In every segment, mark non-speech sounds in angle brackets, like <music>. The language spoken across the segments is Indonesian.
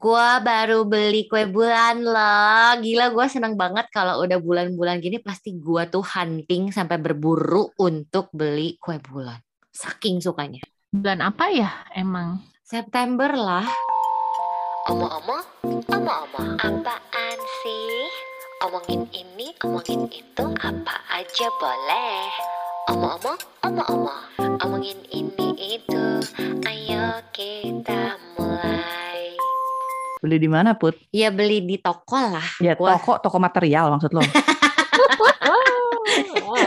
Gua baru beli kue bulan loh. Gila gua seneng banget kalau udah bulan-bulan gini pasti gua tuh hunting sampai berburu untuk beli kue bulan. Saking sukanya. Bulan apa ya emang? September lah. Omong-omong, omong-omong, apaan sih? Omongin ini, omongin itu, apa aja boleh. Omong-omong, omong-omong, omongin ini itu, ayo kita mulai. Beli di mana, Put? Ya beli di toko lah. Ya toko, toko material maksud lo. <laughs>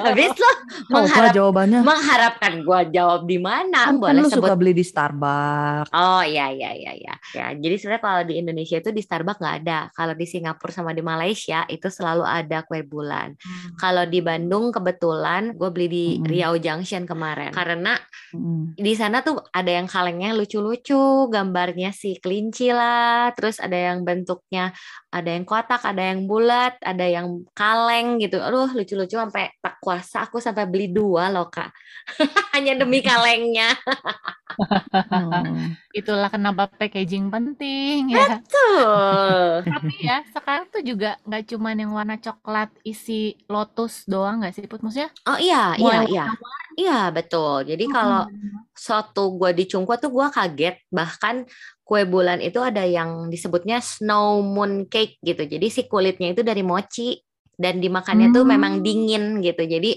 Habis lo Oh, mengharap, jawabannya. mengharapkan gua jawab di mana? Kan, kan Boleh lu sebut suka beli di Starbucks. Oh iya iya iya iya. Ya, jadi sebenarnya kalau di Indonesia itu di Starbucks nggak ada. Kalau di Singapura sama di Malaysia itu selalu ada kue bulan. Hmm. Kalau di Bandung kebetulan gue beli di Mm-mm. Riau Junction kemarin karena Mm. di sana tuh ada yang kalengnya lucu-lucu, gambarnya si kelinci lah, terus ada yang bentuknya ada yang kotak, ada yang bulat, ada yang kaleng gitu. Aduh lucu-lucu sampai tak kuasa aku sampai beli dua loh kak, <laughs> hanya demi kalengnya. Hmm. Itulah kenapa packaging penting ya. Tuh. <laughs> Tapi ya sekarang tuh juga nggak cuman yang warna coklat isi lotus doang nggak sih Put? Maksudnya Oh iya, iya, iya. Iya, betul. Jadi kalau suatu gue di Cungko tuh gue kaget. Bahkan kue bulan itu ada yang disebutnya snow moon cake gitu. Jadi si kulitnya itu dari mochi dan dimakannya tuh memang Hmm. dingin gitu. Jadi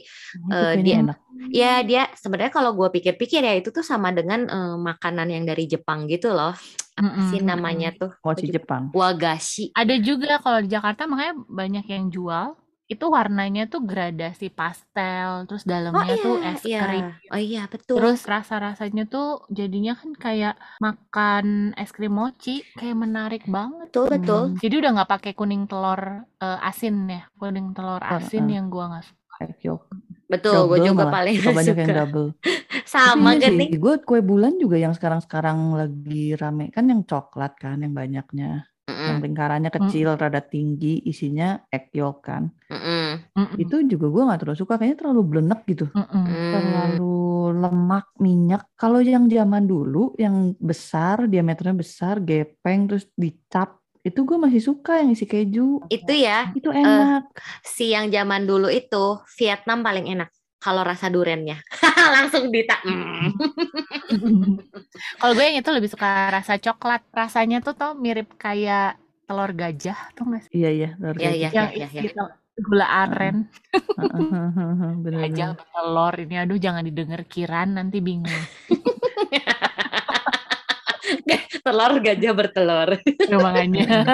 kayaknya dia- enak. ya dia sebenarnya kalau gue pikir-pikir ya itu tuh sama dengan eh, makanan yang dari Jepang gitu loh. Apa Mm-mm, sih namanya tuh? Mochi Jepang. Wagashi. Ada juga kalau di Jakarta makanya banyak yang jual itu warnanya tuh gradasi pastel, terus dalamnya tuh es krim. Oh iya, betul. Terus rasa-rasanya tuh jadinya kan kayak makan es krim mochi, kayak menarik banget. betul, betul. Hmm. Jadi udah nggak pakai kuning telur eh, asin ya, kuning telur asin ah. yang gua nggak suka. Yolk. Betul, gue juga malah. paling <laughs> Suka banyak yang double. <laughs> Sama Tapi kan iya gue kue bulan juga yang sekarang-sekarang lagi rame kan yang coklat kan, yang banyaknya, yang lingkarannya kecil, rada tinggi, isinya egg yolk kan. mm-mm. Mm-mm, Itu juga gue nggak terlalu suka, kayaknya terlalu blenek gitu, mm-mm. Hmm. terlalu lemak, minyak. Kalau yang zaman dulu, yang besar, diameternya besar, gepeng, terus dicap, itu gue masih suka yang isi keju. Itu ya, Itu enak. si yang zaman dulu itu Vietnam paling enak kalau rasa durennya <laughs> langsung dita mm. <laughs> Kalau gue yang itu lebih suka rasa coklat. Rasanya tuh tau mirip kayak telur gajah tuh nggak sih? Iya iya, telur Iya, keju. iya. Yang isi tel- gula aren. Bener-bener. Gajah telur ini aduh jangan didengar Kiran nanti bingung. telur gajah bertelur makanya.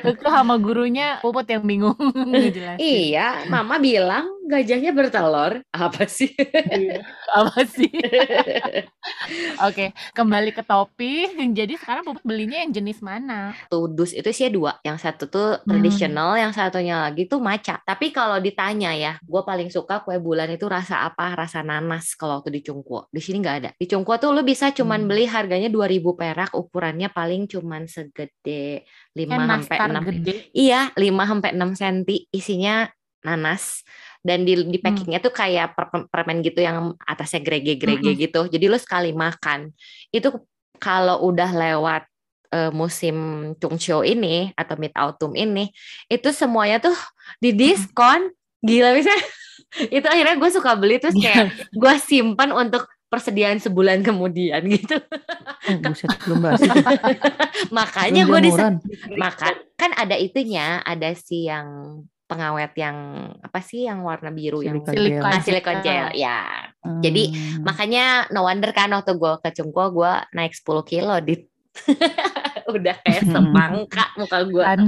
Itu <laughs> sama gurunya Puput yang bingung <laughs> iya mama bilang gajahnya bertelur apa sih Iya. <laughs> Apa sih? <laughs> Oke, kembali ke topik. Jadi sekarang Puput belinya yang jenis mana? tudus itu sih dua yang satu tuh tradisional yang satunya lagi tuh maca tapi kalau ditanya ya gue paling suka kue bulan itu rasa apa rasa nanas kalau waktu di Cungkuo di sini nggak ada di Cungkuo tuh lu bisa cuman Hmm. beli harganya 2000 perak ukurannya paling cuman segede 5 Kayak sampai nastar 6 gede. Iya, 5 sampai 6 cm isinya nanas dan di di packingnya tuh kayak per- permen gitu yang atasnya grege-grege Mm-mm. gitu. Jadi lu sekali makan itu kalau udah lewat eh, musim Chungcheong ini atau Mid Autumn ini itu semuanya tuh di diskon. Gila bisa. <laughs> itu akhirnya gue suka beli terus kayak gue simpan untuk persediaan sebulan kemudian <laughs> gitu. Oh, buset, belum bahas itu. <laughs> Makanya gue di jamuran. maka kan ada itunya, ada si yang pengawet yang apa sih yang warna biru yang Silikon. gel. ah, silicone gel ya. Jadi, Hmm. Makanya no wonder kan waktu gue ke Cungko gue naik 10 kilo di <laughs> udah kayak semangka muka gue. Kan?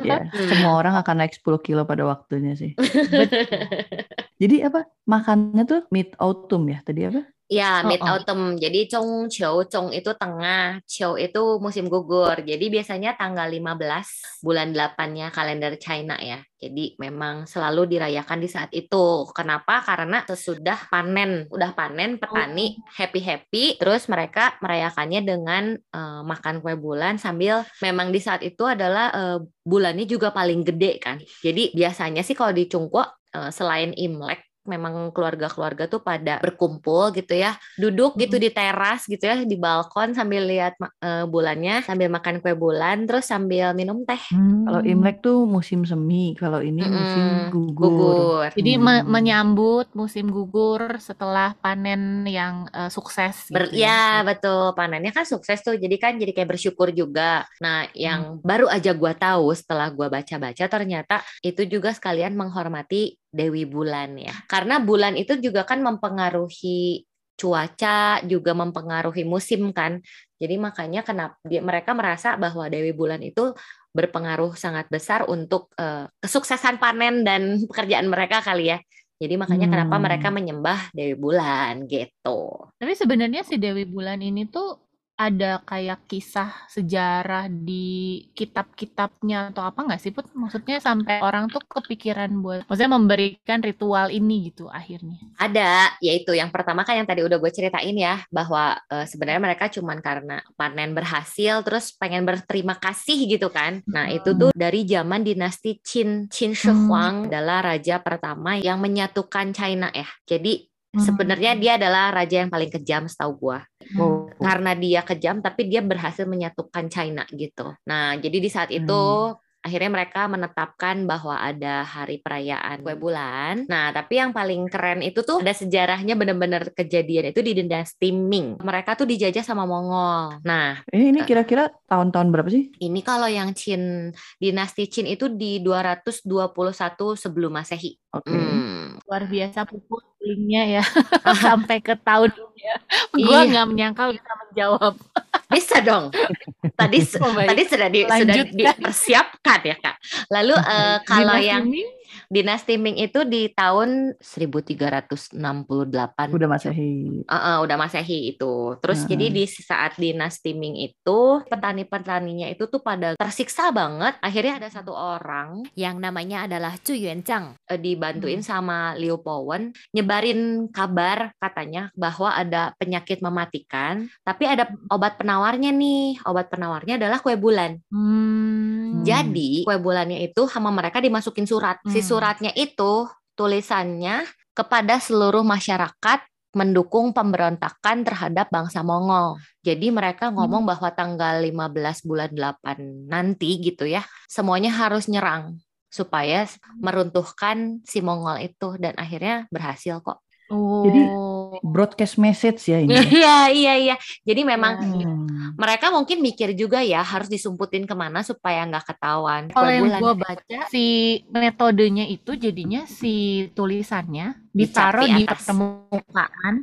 ya, Hmm. semua orang akan naik 10 kilo pada waktunya sih. <laughs> Jadi apa? Makannya tuh mid autumn ya tadi apa? Ya, Oh, mid oh. autumn. Jadi Chong Chiu, Chong itu tengah, Chiu itu musim gugur. Jadi biasanya tanggal 15 bulan 8-nya kalender China ya. Jadi memang selalu dirayakan di saat itu. Kenapa? Karena sesudah panen, udah panen petani happy-happy, terus mereka merayakannya dengan eh, makan kue bulan sambil memang di saat itu adalah eh, bulannya juga paling gede kan. Jadi biasanya sih kalau di Cungko eh, selain Imlek memang keluarga-keluarga tuh pada berkumpul gitu ya, duduk gitu di teras gitu ya, di balkon sambil lihat uh, bulannya, sambil makan kue bulan, terus sambil minum teh. Hmm. Kalau Imlek tuh musim semi, kalau ini hmm. musim gugur. gugur. Jadi hmm. me menyambut musim gugur setelah panen yang uh, sukses. Gitu Ber ya, ya betul panennya kan sukses tuh, jadi kan jadi kayak bersyukur juga. Nah, yang hmm. baru aja gua tahu setelah gua baca-baca ternyata itu juga sekalian menghormati Dewi Bulan ya. Karena bulan itu juga kan mempengaruhi cuaca, juga mempengaruhi musim kan. Jadi makanya kenapa mereka merasa bahwa Dewi Bulan itu berpengaruh sangat besar untuk uh, kesuksesan panen dan <laughs> pekerjaan mereka kali ya. Jadi makanya hmm. kenapa mereka menyembah Dewi Bulan gitu. Tapi sebenarnya si Dewi Bulan ini tuh ada kayak kisah sejarah di kitab-kitabnya atau apa nggak sih Put? Maksudnya sampai orang tuh kepikiran buat maksudnya memberikan ritual ini gitu akhirnya. Ada, yaitu yang pertama kan yang tadi udah gue ceritain ya bahwa e, sebenarnya mereka cuman karena panen berhasil terus pengen berterima kasih gitu kan. Nah, hmm. itu tuh dari zaman dinasti Qin. Qin Shi Huang hmm. adalah raja pertama yang menyatukan China ya. Jadi Sebenarnya hmm. dia adalah raja yang paling kejam setahu gua. Oh. Karena dia kejam tapi dia berhasil menyatukan China gitu. Nah, jadi di saat itu hmm akhirnya mereka menetapkan bahwa ada hari perayaan kue bulan. Nah, tapi yang paling keren itu tuh ada sejarahnya bener-bener kejadian itu di dinasti Ming. Mereka tuh dijajah sama Mongol. Nah, ini, ini kira-kira tahun-tahun berapa sih? Ini kalau yang Qin dinasti Qin itu di 221 sebelum Masehi. Oke. Okay. Hmm. Luar biasa pupuk linknya ya <laughs> sampai ke tahun ya. Gue nggak menyangka bisa menjawab. Bisa dong. Tadi oh, tadi sudah di, sudah dipersiapkan ya kak. Lalu uh, kalau yang Dinasti Ming itu di tahun 1368. Udah Masehi. Uh, uh, udah Masehi itu. Terus uh jadi di saat Dinasti Ming itu petani-petaninya itu tuh pada tersiksa banget. Akhirnya ada satu orang yang namanya adalah Chu Yuanzhang uh, dibantuin hmm. sama Liu Powen nyebarin kabar katanya bahwa ada penyakit mematikan, tapi ada obat penawarnya nih. Obat penawarnya adalah kue bulan. Hmm. Jadi kue bulannya itu sama mereka dimasukin surat. Hmm. Si surat suratnya itu tulisannya kepada seluruh masyarakat mendukung pemberontakan terhadap bangsa Mongol. Jadi mereka ngomong hmm. bahwa tanggal 15 bulan 8 nanti gitu ya, semuanya harus nyerang supaya meruntuhkan si Mongol itu dan akhirnya berhasil kok. Oh. Jadi broadcast message ya ini. Ya? <laughs> Iya iya iya. Jadi memang hmm. mereka mungkin mikir juga ya harus disumputin ke mana supaya nggak ketahuan. Kalau yang gue baca si metodenya itu jadinya si tulisannya ditaruh di, di permukaan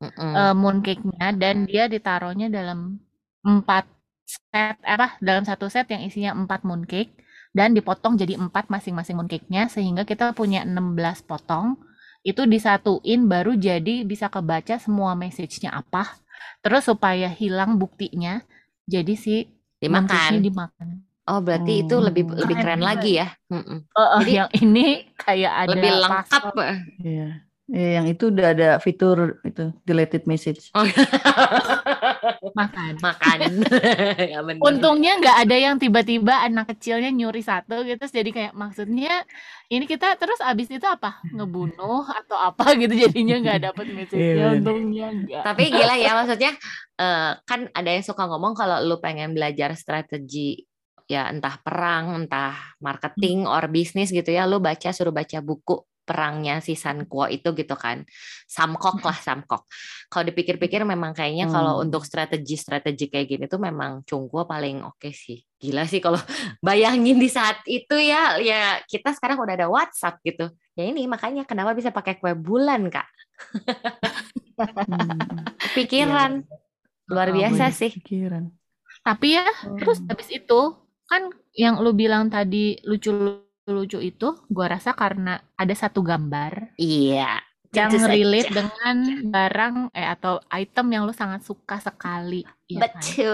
mm -mm. uh, mooncake-nya dan dia ditaruhnya dalam empat set apa dalam satu set yang isinya empat mooncake dan dipotong jadi empat masing-masing mooncake-nya sehingga kita punya 16 potong itu disatuin baru jadi bisa kebaca semua message-nya apa. Terus supaya hilang buktinya, jadi si dimakan. dimakan. Oh, berarti hmm. itu lebih lebih keren lagi ya. Uh, uh, jadi yang ini kayak ada lebih lengkap. Iya. Ya, yang itu udah ada fitur itu deleted message. Oh. <laughs> makan. Makan. <laughs> ya bener. Untungnya nggak ada yang tiba-tiba anak kecilnya nyuri satu gitu, jadi kayak maksudnya ini kita terus abis itu apa ngebunuh atau apa <laughs> gitu jadinya nggak dapet message yeah, untungnya enggak. Tapi gila ya maksudnya uh, kan ada yang suka ngomong kalau lu pengen belajar strategi ya entah perang, entah marketing hmm. or bisnis gitu ya, lu baca suruh baca buku perangnya si San Kuo itu gitu kan. Samkok lah <laughs> Samkok. Kalau dipikir-pikir memang kayaknya hmm. kalau untuk strategi-strategi kayak gini tuh memang Kuo paling oke okay sih. Gila sih kalau <laughs> bayangin di saat itu ya ya kita sekarang udah ada WhatsApp gitu. Ya ini makanya kenapa bisa pakai kue bulan, Kak. hmm. <laughs> Pikiran ya. luar biasa oh, sih. Pikiran. Tapi ya, hmm. terus habis itu kan yang lu bilang tadi lucu lucu itu gua rasa karena ada satu gambar iya yang relate dengan barang eh atau item yang lu sangat suka sekali ya betul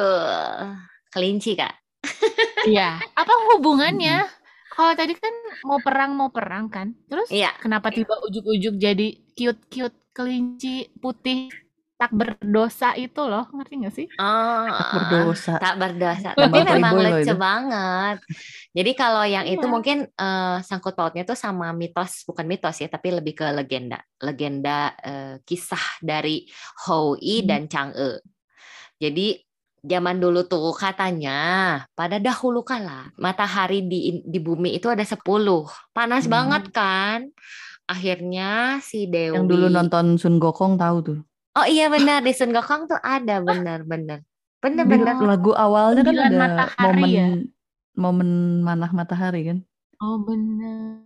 kan? kelinci kak <laughs> iya apa hubungannya kalau tadi kan mau perang mau perang kan terus iya. kenapa tiba ujuk-ujuk jadi cute cute kelinci putih tak berdosa itu loh ngerti gak sih? Oh, tak berdosa. Tak berdosa. Tapi memang lucu banget. Jadi kalau yang itu iya. mungkin uh, sangkut pautnya tuh sama mitos, bukan mitos ya, tapi lebih ke legenda, legenda uh, kisah dari Hou Yi hmm. dan Chang'e. Jadi zaman dulu tuh katanya pada dahulu kala matahari di di bumi itu ada 10. Panas hmm. banget kan? Akhirnya si Dewi Yang dulu nonton Sun Gokong tahu tuh. Oh iya benar di Sun <laughs> Gokong tuh ada benar-benar. Benar-benar. Lagu awalnya kan ada momen ya? Momen manah matahari kan? Oh benar.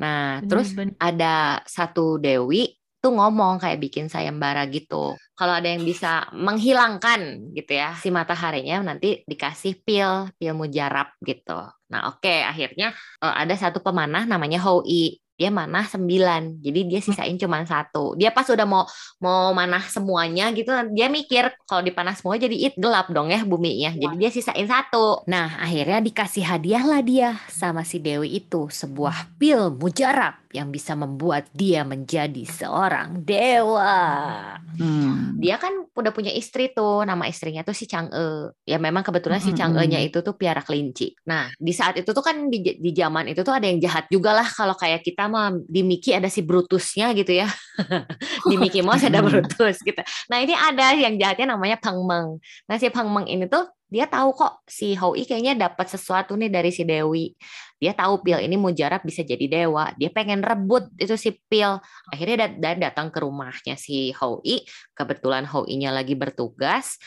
Nah, bener, terus bener. ada satu dewi tuh ngomong kayak bikin sayembara gitu. Kalau ada yang bisa menghilangkan gitu ya si mataharinya nanti dikasih pil, pil mujarab gitu. Nah, oke okay, akhirnya uh, ada satu pemanah namanya Hoi dia manah sembilan jadi dia hmm. sisain cuma satu dia pas udah mau mau manah semuanya gitu dia mikir kalau dipanah semua jadi it gelap dong ya buminya jadi dia sisain satu nah akhirnya dikasih hadiah lah dia sama si Dewi itu sebuah pil mujarab yang bisa membuat dia menjadi seorang dewa. Hmm. Dia kan udah punya istri tuh, nama istrinya tuh si Chang'e. Ya memang kebetulan hmm. si Chang'e-nya itu tuh piara kelinci. Nah, di saat itu tuh kan di, di zaman itu tuh ada yang jahat juga lah kalau kayak kita mah di Mickey ada si Brutusnya gitu ya. <laughs> di Mickey Mouse ada Brutus gitu. Nah, ini ada yang jahatnya namanya Pang Meng. Nah, si Pang Meng ini tuh dia tahu kok si Hoi kayaknya dapat sesuatu nih dari si Dewi. Dia tahu Pil ini mujarab bisa jadi dewa. Dia pengen rebut itu si Pil. Akhirnya dia datang ke rumahnya si Hoi. Kebetulan Hoi-nya lagi bertugas.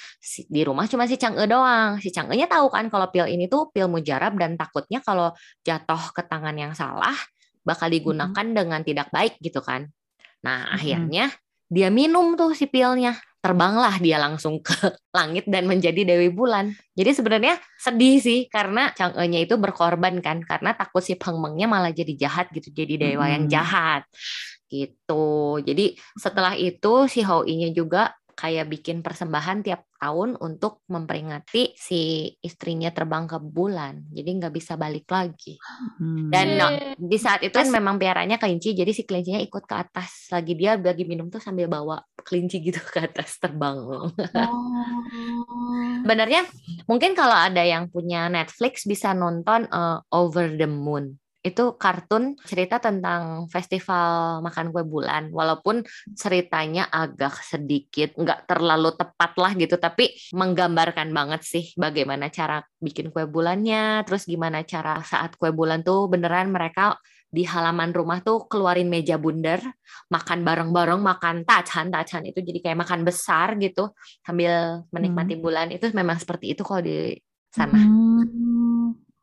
Di rumah cuma si Chang'e doang. Si Chang'e-nya tahu kan kalau Pil ini tuh Pil mujarab dan takutnya kalau jatuh ke tangan yang salah bakal digunakan mm -hmm. dengan tidak baik gitu kan. Nah, mm -hmm. akhirnya dia minum tuh si pilnya terbanglah dia langsung ke <laughs> langit dan menjadi Dewi Bulan. Jadi sebenarnya sedih sih karena Chang'e-nya itu berkorban kan karena takut si Peng Mengnya malah jadi jahat gitu, jadi dewa hmm. yang jahat gitu. Jadi setelah itu si Hou-nya juga kayak bikin persembahan tiap tahun untuk memperingati si istrinya terbang ke bulan. Jadi nggak bisa balik lagi. Hmm. dan no, di saat itu kan memang piaranya kelinci jadi si kelincinya ikut ke atas. Lagi dia lagi minum tuh sambil bawa kelinci gitu ke atas terbang. Oh. Sebenarnya mungkin kalau ada yang punya Netflix bisa nonton uh, Over the Moon itu kartun cerita tentang festival makan kue bulan walaupun ceritanya agak sedikit nggak terlalu tepat lah gitu tapi menggambarkan banget sih bagaimana cara bikin kue bulannya terus gimana cara saat kue bulan tuh beneran mereka di halaman rumah tuh keluarin meja bundar makan bareng-bareng makan tacan tacan itu jadi kayak makan besar gitu sambil menikmati hmm. bulan itu memang seperti itu kalau di sana. Hmm.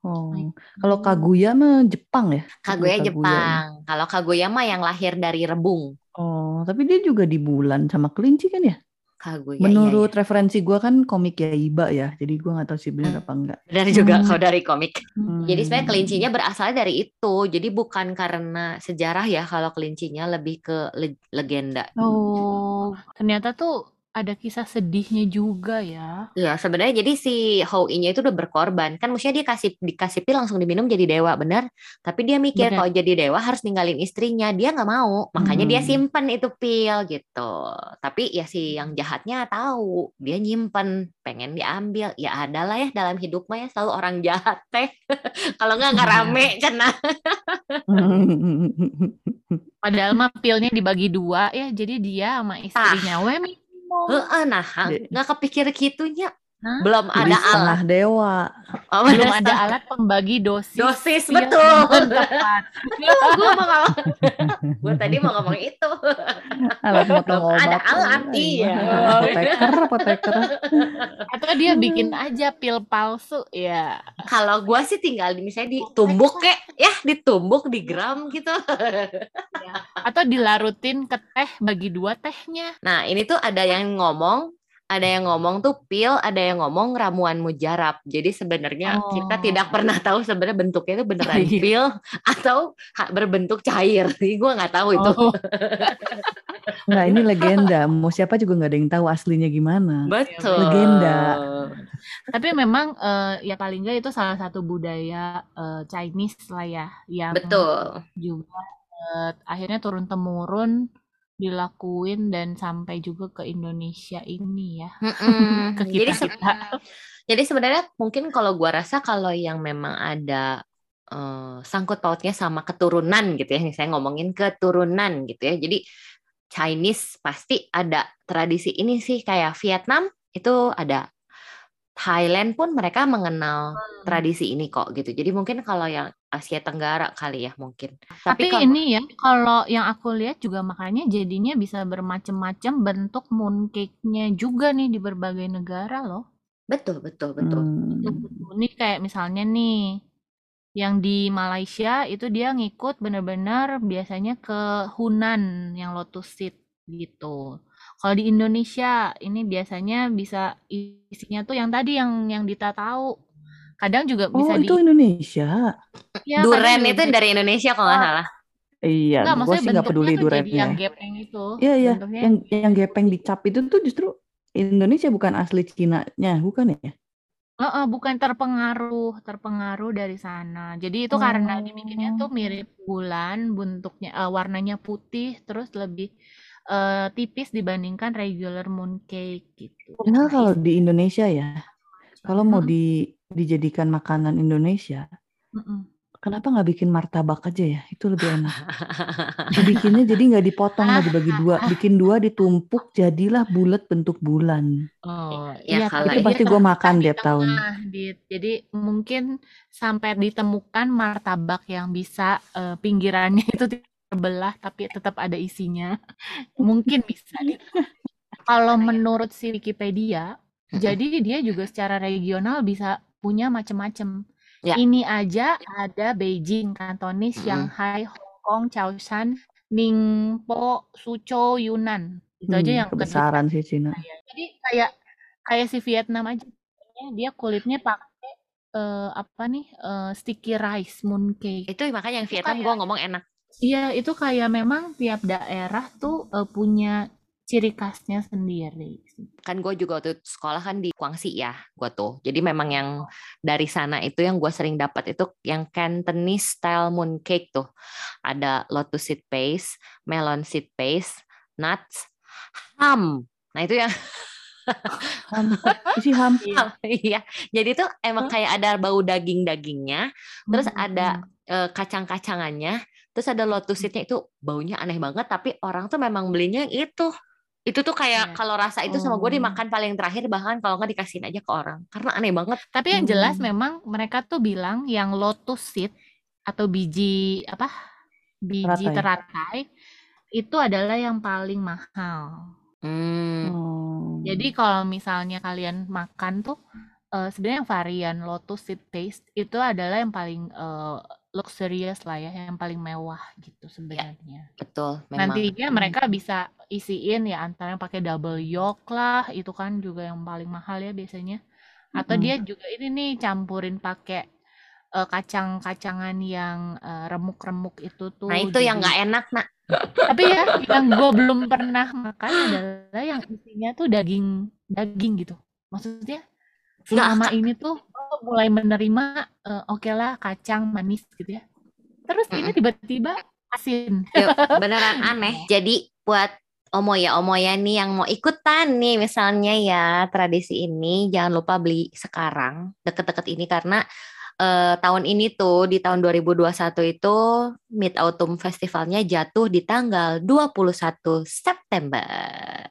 Oh, kalau Kaguya mah Jepang ya? Kaguya, Kaguya Jepang. Ya. Kalau Kaguya mah yang lahir dari rebung. Oh, tapi dia juga di bulan sama kelinci kan ya? Kaguya. Menurut iya, iya. referensi gue kan komik ya Iba ya, jadi gue nggak tahu sih benar hmm. apa enggak. Benar juga hmm. kalau dari komik. Hmm. Jadi sebenarnya kelincinya berasal dari itu, jadi bukan karena sejarah ya kalau kelincinya lebih ke le legenda. Oh, ternyata tuh ada kisah sedihnya juga ya. Iya, sebenarnya jadi si Hou-nya itu udah berkorban. Kan maksudnya dia kasih dikasih pil langsung diminum jadi dewa, benar? Tapi dia mikir kalau jadi dewa harus ninggalin istrinya. Dia nggak mau. Makanya hmm. dia simpen itu pil gitu. Tapi ya si yang jahatnya tahu, dia nyimpen, pengen diambil. Ya adalah ya dalam hidup mah ya selalu orang jahat teh. <laughs> kalau nggak nggak rame cina. <laughs> Padahal mah pilnya dibagi dua ya, jadi dia sama istrinya. Ah. Wemi Heeh, nah nggak kepikir gitunya. Hah? Belum ada alat dewa. Oh, belum ada alat pembagi dosis. Dosis betul. Tepat. <laughs> gue mau ngomong. <laughs> gue tadi mau ngomong itu. Alat <laughs> motong obat. Ada alat iya. Apoteker, apoteker. Atau dia bikin aja pil palsu ya. Kalau gue sih tinggal di misalnya ditumbuk kayak ya ditumbuk di gram gitu. Ya. Atau dilarutin ke teh bagi dua tehnya. Nah ini tuh ada yang ngomong ada yang ngomong tuh pil, ada yang ngomong ramuan mujarab. Jadi sebenarnya oh. kita tidak pernah tahu sebenarnya bentuknya itu beneran iya. pil atau berbentuk cair. <laughs> Jadi gue nggak tahu itu. Oh. <laughs> Nggak ini legenda. Mau siapa juga nggak ada yang tahu aslinya gimana. Betul. Legenda. Tapi memang uh, ya paling nggak itu salah satu budaya uh, Chinese lah ya yang betul juga uh, akhirnya turun temurun dilakuin dan sampai juga ke Indonesia ini ya. <laughs> ke kita, jadi kita. Jadi sebenarnya mungkin kalau gua rasa kalau yang memang ada uh, sangkut pautnya sama keturunan gitu ya, saya ngomongin keturunan gitu ya. Jadi Chinese pasti ada tradisi ini sih kayak Vietnam itu ada Thailand pun mereka mengenal hmm. tradisi ini kok gitu. Jadi mungkin kalau yang Asia Tenggara kali ya mungkin. Tapi, Tapi kalau, ini ya kalau yang aku lihat juga makanya jadinya bisa bermacam-macam bentuk mooncake-nya juga nih di berbagai negara loh. Betul, betul, betul. Hmm. Ini kayak misalnya nih yang di Malaysia itu dia ngikut bener-bener biasanya ke Hunan yang lotus seed gitu. Kalau di Indonesia ini biasanya bisa isinya tuh yang tadi yang yang Dita tahu. Kadang juga bisa Oh, itu di Indonesia. Ya, Duren itu dari Indonesia kalau nggak salah. Iya, Enggak, gue sih nggak peduli durennya. Yang gepeng itu. Iya, iya. Yang yang gepeng dicap itu tuh justru Indonesia bukan asli Cina-nya, bukan ya? Uh, uh, bukan terpengaruh, terpengaruh dari sana. Jadi itu oh. karena dibikinnya tuh mirip bulan, bentuknya uh, warnanya putih, terus lebih uh, tipis dibandingkan regular mooncake gitu. Padahal nah, kalau di Indonesia ya, kalau mau di dijadikan makanan Indonesia, kenapa nggak bikin martabak aja ya? Itu lebih enak. Dibikinnya jadi nggak dipotong, nggak dibagi dua, bikin dua ditumpuk jadilah bulat bentuk bulan. Oh, ya, ya kalau itu pasti gue makan tiap tahun. Jadi mungkin sampai ditemukan martabak yang bisa uh, pinggirannya itu terbelah tapi tetap ada isinya. <laughs> Mungkin bisa. Kalau menurut si Wikipedia, jadi dia juga secara regional bisa punya macam-macam. Ya. Ini aja ada Beijing, Kantonis, Shanghai, Hong Kong, Chaoshan, Ningpo, Suzhou, Yunnan. Itu hmm, aja yang kebesaran sih Cina. Iya, jadi kayak kayak si Vietnam aja. Dia kulitnya pakai uh, apa nih uh, sticky rice mooncake. Itu makanya yang Vietnam gue ngomong enak. Iya, itu kayak memang tiap daerah tuh uh, punya ciri khasnya sendiri. Kan gue juga waktu sekolah kan di Guangxi ya, gue tuh. Jadi memang yang dari sana itu yang gue sering dapat itu yang Cantonese style mooncake tuh. Ada lotus seed paste, melon seed paste, nuts, ham. Nah itu yang <laughs> ham isi <laughs> ham iya jadi tuh emang kayak ada bau daging dagingnya terus ada uh, kacang-kacangannya terus ada lotus seednya itu baunya aneh banget tapi orang tuh memang belinya yang itu itu tuh kayak yeah. kalau rasa itu sama gue oh. dimakan paling terakhir bahkan kalau nggak dikasihin aja ke orang karena aneh banget tapi yang jelas hmm. memang mereka tuh bilang yang lotus seed atau biji apa biji teratai, teratai itu adalah yang paling mahal hmm. oh. jadi kalau misalnya kalian makan tuh uh, sebenarnya yang varian lotus seed paste itu adalah yang paling uh, luxurious lah ya, yang paling mewah gitu ya, sebenarnya. Ya, betul, memang. Nantinya hmm. mereka bisa isiin ya antara yang pakai double yolk lah, itu kan juga yang paling mahal ya biasanya. Atau hmm. dia juga ini nih campurin pakai uh, kacang-kacangan yang uh, remuk-remuk itu tuh. Nah itu jadi... yang nggak enak nak. Tapi ya yang gue belum pernah makan adalah yang isinya tuh daging daging gitu. Maksudnya selama ini tuh mulai menerima uh, oke okay lah kacang manis gitu ya. Terus mm -mm. ini tiba-tiba asin. Yuk, <laughs> beneran aneh. Jadi buat Omo ya, Omo ya nih yang mau ikutan nih misalnya ya tradisi ini jangan lupa beli sekarang deket-deket ini karena uh, tahun ini tuh di tahun 2021 itu Mid Autumn Festivalnya jatuh di tanggal 21 September.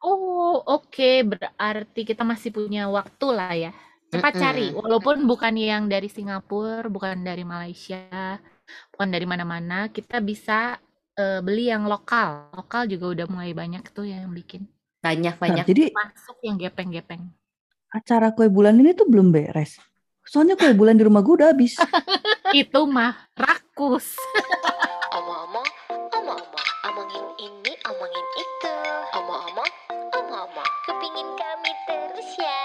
Oh, oke. Berarti kita masih punya waktu lah ya. Cepat cari, walaupun bukan yang dari Singapura, bukan dari Malaysia, bukan dari mana-mana, kita bisa uh, beli yang lokal. Lokal juga udah mulai banyak tuh yang bikin. Banyak Nah, banyak. jadi Masuk yang gepeng-gepeng. acara kue bulan ini tuh belum beres. Soalnya kue bulan di rumah gue udah habis. <laughs> Itu mah rakus. Omong-omong, omong-omong, omongin ini, omongin itu. Omong-omong, omong-omong, kepingin kami terus ya.